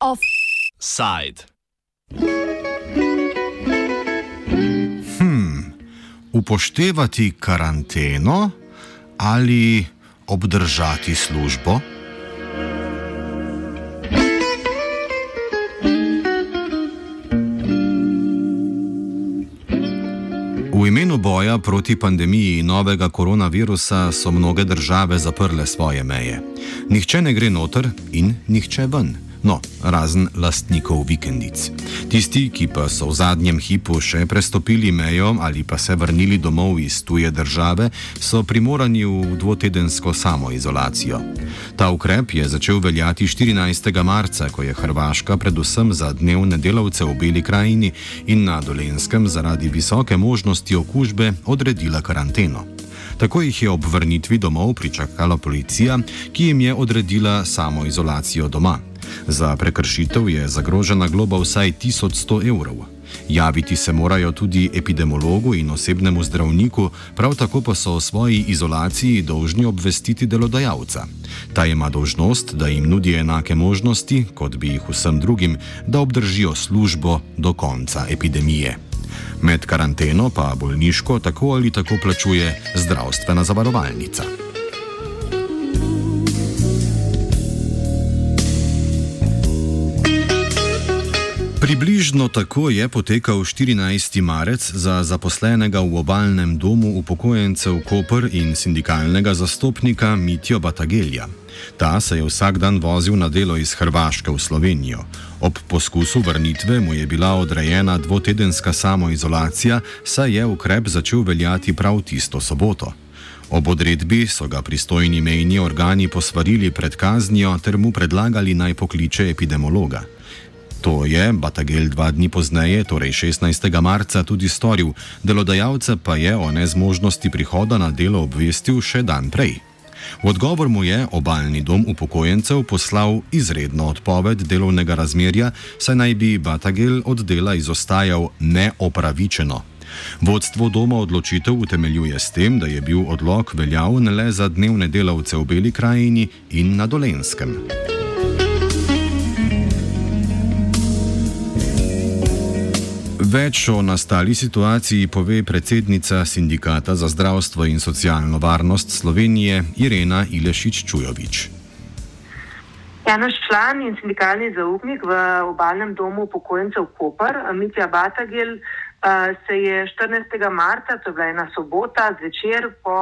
Offside. Hmm, upoštevati karanteno ali obdržati službo? Imenu boja proti pandemiji novega koronavirusa so mnoge države zaprle svoje meje. Nihče ne gre noter in nihče ven. No, razen lastnikov vikendic. Tisti, ki pa so v zadnjem hipu še prestopili mejo ali pa se vrnili domov iz tuje države, so primorani v dvotedensko samoizolacijo. Ta ukrep je začel veljati 14. marca, ko je Hrvaška predvsem za dnevne delavce v Beli krajini in na Dolenskem zaradi visoke možnosti okužbe odredila karanteno. Tako jih je ob vrnitvi domov pričakala policija, ki jim je odredila samoizolacijo doma. Za prekršitev je zagrožena globa vsaj 1100 evrov. Javiti se morajo tudi epidemiologu in osebnemu zdravniku, prav tako pa so o svoji izolaciji dolžni obvestiti delodajalca. Ta ima dožnost, da jim nudi enake možnosti, kot bi jih vsem drugim, da obdržijo službo do konca epidemije. Med karanteno pa bolniško tako ali tako plačuje zdravstvena zavarovalnica. Približno tako je potekal 14. marec za zaposlenega v obalnem domu upokojencev Koper in sindikalnega zastopnika Mitjo Batagelja. Ta se je vsak dan vozil na delo iz Hrvaške v Slovenijo. Ob poskusu vrnitve mu je bila odrejena dvotedenska samoizolacija, saj je ukrep začel veljati prav tisto soboto. Ob odredbi so ga pristojni mejni organi posvarili pred kaznijo ter mu predlagali naj pokliče epidemiologa. To je Batagel dva dni pozneje, torej 16. marca, tudi storil, delodajalca pa je o nezmožnosti prihoda na delo obvestil še dan prej. V odgovor mu je obaljni dom upokojencev poslal izredno odpoved delovnega razmerja, saj naj bi Batagel od dela izostajal neopravičeno. Vodstvo doma odločitev utemeljuje s tem, da je bil odlog veljaven le za dnevne delavce v Beli krajini in na Dolenskem. Več o nastali situaciji pove predsednica Sindikata za zdravstvo in socialno varnost Slovenije Irena Ilešič-Čujovič. Ja, naš član in sindikalni zaupnik v obalnem domu upokojencev Koper, Mitja Batagel, se je 14. marca, to je bila ena sobota, zvečer po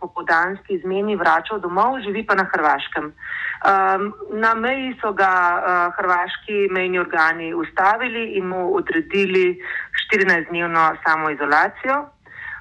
popodanski izmeni vračal domov, živi pa na Hrvaškem. Na meji so ga hrvaški mejni organi ustavili in mu odredili 14-dnevno samoizolacijo.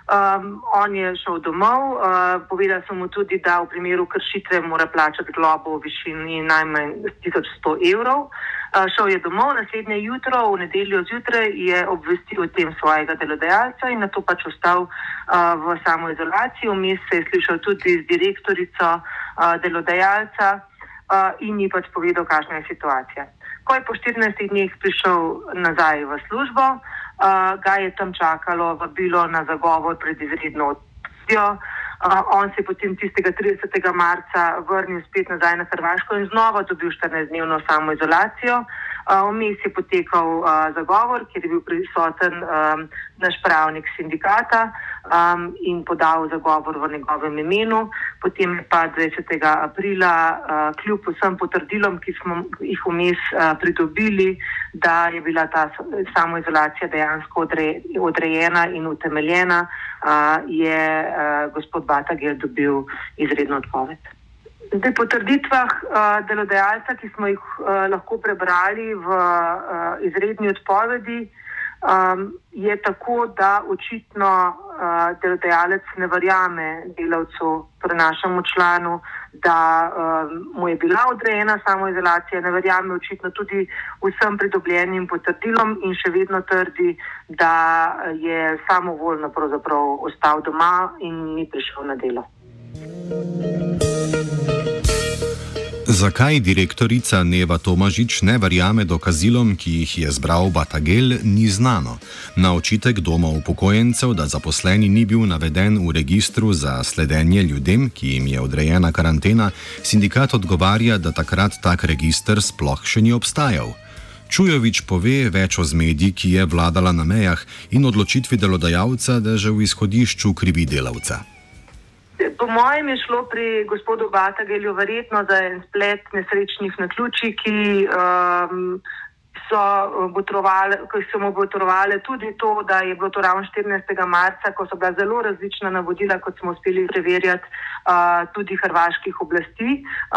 Um, on je šel domov, uh, povedal sem mu tudi, da v primeru kršitve mora plačati globo v višini najmanj 1100 evrov. Uh, šel je domov, naslednje jutro, v nedeljo zjutraj, je obvestil o tem svojega delodajalca in na to pač ostal uh, v samoizolaciji. Vmes se je slišal tudi z direktorico uh, delodajalca uh, in ji pač povedal, kakšna je situacija. Ko je po 14 dneh prišel nazaj v službo, uh, ga je tam čakalo vabilo na zagovor pred izredno odprtjo. Uh, on se je potem tistega 30. marca vrnil spet nazaj na Hrvaško in znova dobil 14-dnevno samoizolacijo. Vmes je potekal uh, zagovor, kjer je bil prisoten um, naš pravnik sindikata um, in podal zagovor v njegovem imenu. Potem je pa 20. aprila, uh, kljub vsem potrdilom, ki smo jih vmes uh, pridobili, da je bila ta samoizolacija dejansko odre, odrejena in utemeljena, uh, je uh, gospod Batagel dobil izredno odpoved. Zdaj, po trditvah uh, delodajalca, ki smo jih uh, lahko prebrali v uh, izredni odpovedi, um, je tako, da očitno uh, delodajalec ne verjame delavcu, našemu članu, da uh, mu je bila odrejena samoizolacija, ne verjame očitno tudi vsem pridobljenim potrdilom in še vedno trdi, da je samovoljno ostal doma in ni prišel na delo. Zakaj direktorica Neva Tomažič ne verjame dokazilom, ki jih je zbral Batagel, ni znano. Na očitek doma upokojencev, da zaposleni ni bil naveden v registru za sledenje ljudem, ki jim je odrejena karantena, sindikat odgovarja, da takrat tak registr sploh še ni obstajal. Čujovič pove več o zmedi, ki je vladala na mejah in odločitvi delodajalca, da že v izhodišču krivi delavca. Po mojem je šlo pri gospodu Batagelju verjetno za en splet nesrečnih naključij, ki um, so, so mu botrovali tudi to, da je bilo to ravno 14. marca, ko so bila zelo različna navodila, kot smo uspeli preverjati, uh, tudi hrvaških oblasti,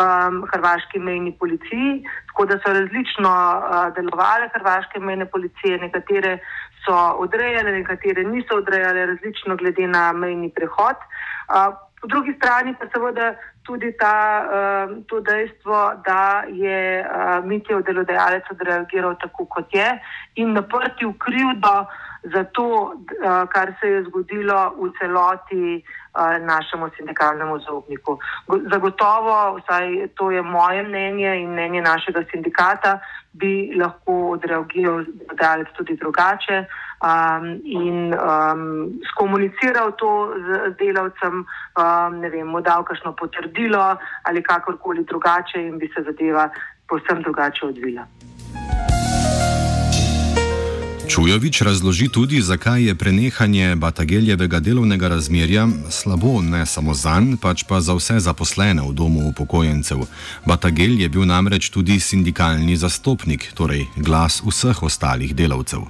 um, hrvaški mejni policiji. Tako da so različno uh, delovale hrvaške mejne policije, nekatere so odrejale, nekatere niso odrejale, različno glede na mejni prehod. Uh, Po drugi strani pa seveda tudi ta, uh, to dejstvo, da je uh, Mitijev delodajalec odreagiral tako, kot je in naprtil krivdo za to, uh, kar se je zgodilo v celoti uh, našemu sindikalnemu zaupniku. Zagotovo, vsaj to je moje mnenje in mnenje našega sindikata, bi lahko odreagiral delodajalec tudi drugače um, in um, skomuniciral to z delavcem, um, ne vem, mu dal kakšno potrdilo ali kakorkoli drugače in bi se zadeva povsem drugače odvila. Čujovič razloži tudi, zakaj je prenehanje Batageljevega delovnega razmerja slabo ne samo za njega, pač pa za vse zaposlene v domu upokojencev. Batagelj je bil namreč tudi sindikalni zastopnik, torej glas vseh ostalih delavcev.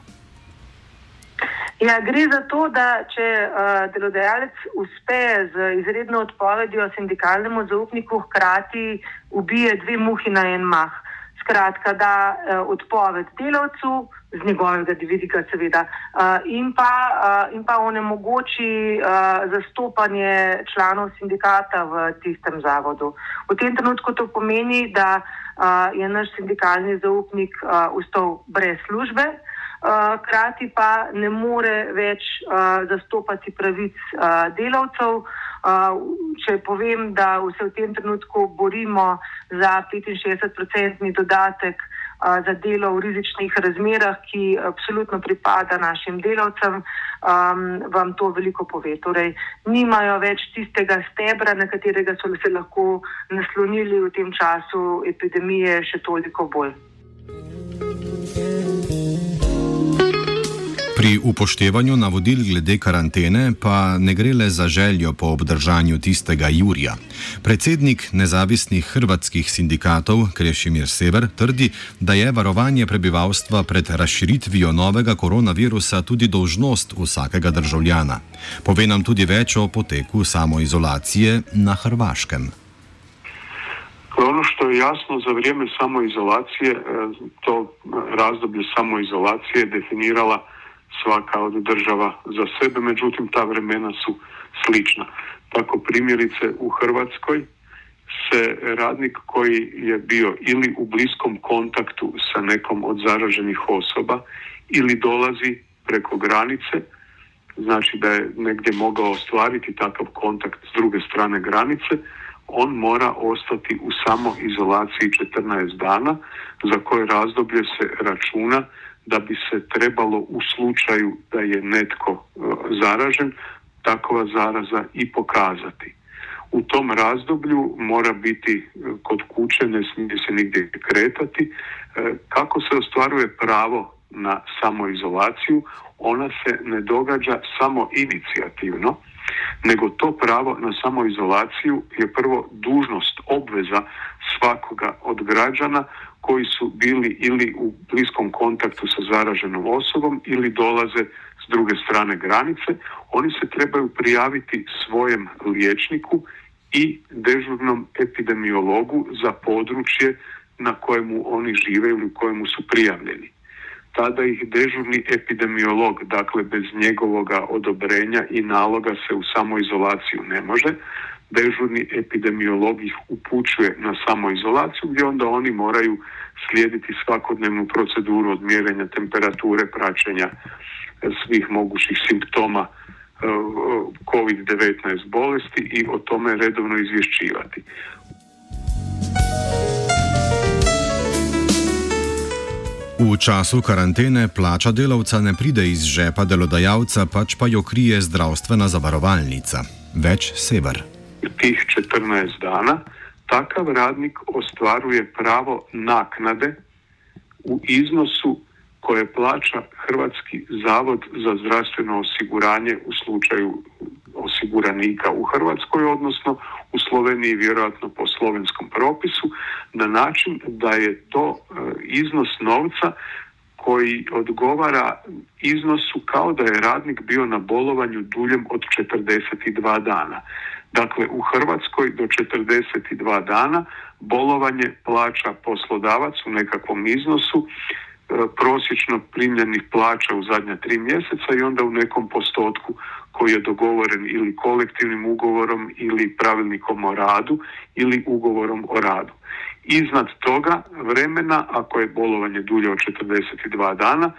Ja, gre za to, da če uh, delodajalec uspe z izredno odpovedjo sindikalnemu zaupniku, hkrati ubije dve muhi na en mah. Skratka, da uh, odpoved delavcu, z njegovega vidika, seveda, uh, in, pa, uh, in pa onemogoči uh, zastopanje članov sindikata v tistem zavodu. V tem trenutku to pomeni, da uh, je naš sindikalni zaupnik uh, ustal brez službe. Eh, hkrati pa ne more več uh, zastopati pravic uh, delavcev. Če povem, da se v tem trenutku borimo za 65-odstotni dodatek za delo v rizičnih razmerah, ki absolutno pripada našim delavcem, um, vam to veliko pove. Torej, nimajo več tistega stebra, na katerega so se lahko naslonili v tem času epidemije, še toliko bolj. Pri upoštevanju navodil glede karantene pa ne gre le za željo po obdržanju tistega Jurija. Predsednik nezavisnih hrvatskih sindikatov Krešimir Sever trdi, da je varovanje prebivalstva pred razširitvijo novega koronavirusa tudi dolžnost vsakega državljana. Pove nam tudi več o poteku samoizolacije na Hrvaškem. Ono što je jasno za vrijeme samoizolacije, e, to razdoblje samoizolacije definirala svaka od država za sebe, međutim ta vremena su slična. Tako primjerice u Hrvatskoj se radnik koji je bio ili u bliskom kontaktu sa nekom od zaraženih osoba ili dolazi preko granice, znači da je negdje mogao ostvariti takav kontakt s druge strane granice, on mora ostati u samoizolaciji 14 dana za koje razdoblje se računa da bi se trebalo u slučaju da je netko e, zaražen takva zaraza i pokazati. U tom razdoblju mora biti e, kod kuće, ne smije se nigdje kretati. E, kako se ostvaruje pravo na samoizolaciju, ona se ne događa samo inicijativno, nego to pravo na samoizolaciju je prvo dužnost, obveza svakoga od građana koji su bili ili u bliskom kontaktu sa zaraženom osobom ili dolaze s druge strane granice, oni se trebaju prijaviti svojem liječniku i dežurnom epidemiologu za područje na kojemu oni žive ili u kojemu su prijavljeni. Tada ih dežurni epidemiolog, dakle bez njegovoga odobrenja i naloga se u samoizolaciju ne može, dežurni epidemiolog ih upućuje na samoizolaciju gdje onda oni moraju slijediti svakodnevnu proceduru od mjerenja temperature, praćenja e, svih mogućih simptoma e, COVID-19 bolesti i o tome redovno izvješćivati. V času karantene plača delavca ne pride iz žepa delodajalca, pač pa jo krije zdravstvena zavarovalnica. Več sever. Tih 14 dana takav radnik ostvaruje pravo naknade u iznosu koje plaća Hrvatski zavod za zdravstveno osiguranje u slučaju osiguranika u Hrvatskoj, odnosno u Sloveniji vjerojatno po slovenskom propisu, na način da je to e, iznos novca koji odgovara iznosu kao da je radnik bio na bolovanju duljem od 42 dana. Dakle, u Hrvatskoj do 42 dana bolovanje plaća poslodavac u nekakvom iznosu e, prosječno primljenih plaća u zadnja tri mjeseca i onda u nekom postotku koji je dogovoren ili kolektivnim ugovorom ili pravilnikom o radu ili ugovorom o radu. Iznad toga vremena, ako je bolovanje dulje od 42 dana,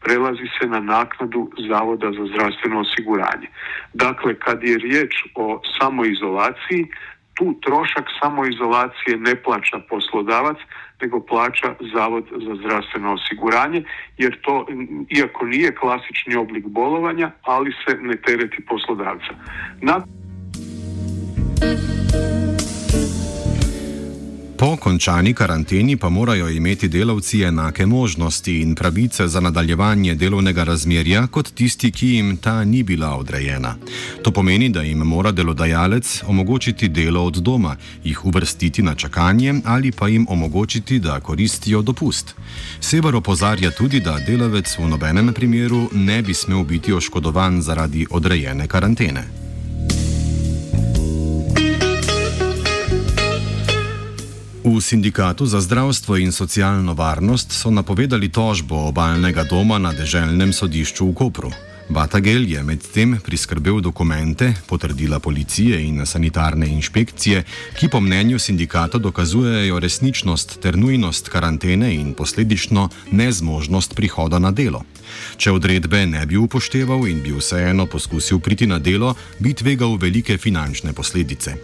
prelazi se na naknadu Zavoda za zdravstveno osiguranje. Dakle, kad je riječ o samoizolaciji, tu trošak samoizolacije ne plaća poslodavac, nego plaća Zavod za zdravstveno osiguranje, jer to, iako nije klasični oblik bolovanja, ali se ne tereti poslodavca. Na Po končani karanteni pa morajo imeti delavci enake možnosti in pravice za nadaljevanje delovnega razmerja kot tisti, ki jim ta ni bila odrejena. To pomeni, da jim mora delodajalec omogočiti delo od doma, jih uvrstiti na čakanje ali pa jim omogočiti, da koristijo dopust. Sever opozarja tudi, da delavec v nobenem primeru ne bi smel biti oškodovan zaradi odrejene karantene. V sindikatu za zdravstvo in socialno varnost so napovedali tožbo obalnega doma na deželnem sodišču v Kopru. Batagel je medtem priskrbel dokumente, potrdila policije in sanitarne inšpekcije, ki po mnenju sindikata dokazujejo resničnost ter nujnost karantene in posledično nezmožnost prihoda na delo. Če odredbe ne bi upošteval in bi vseeno poskusil priti na delo, bi tvegal velike finančne posledice.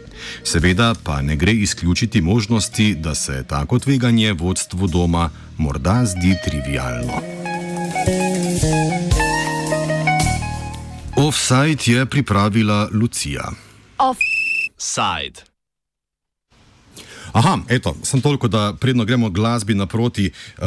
Seveda pa ne gre izključiti možnosti, da se tako tveganje vodstvu doma morda zdi trivialno. Offside je pripravila Lucija. Offside. Aha, eto, sem toliko, da predno gremo glasbi naproti. Uh,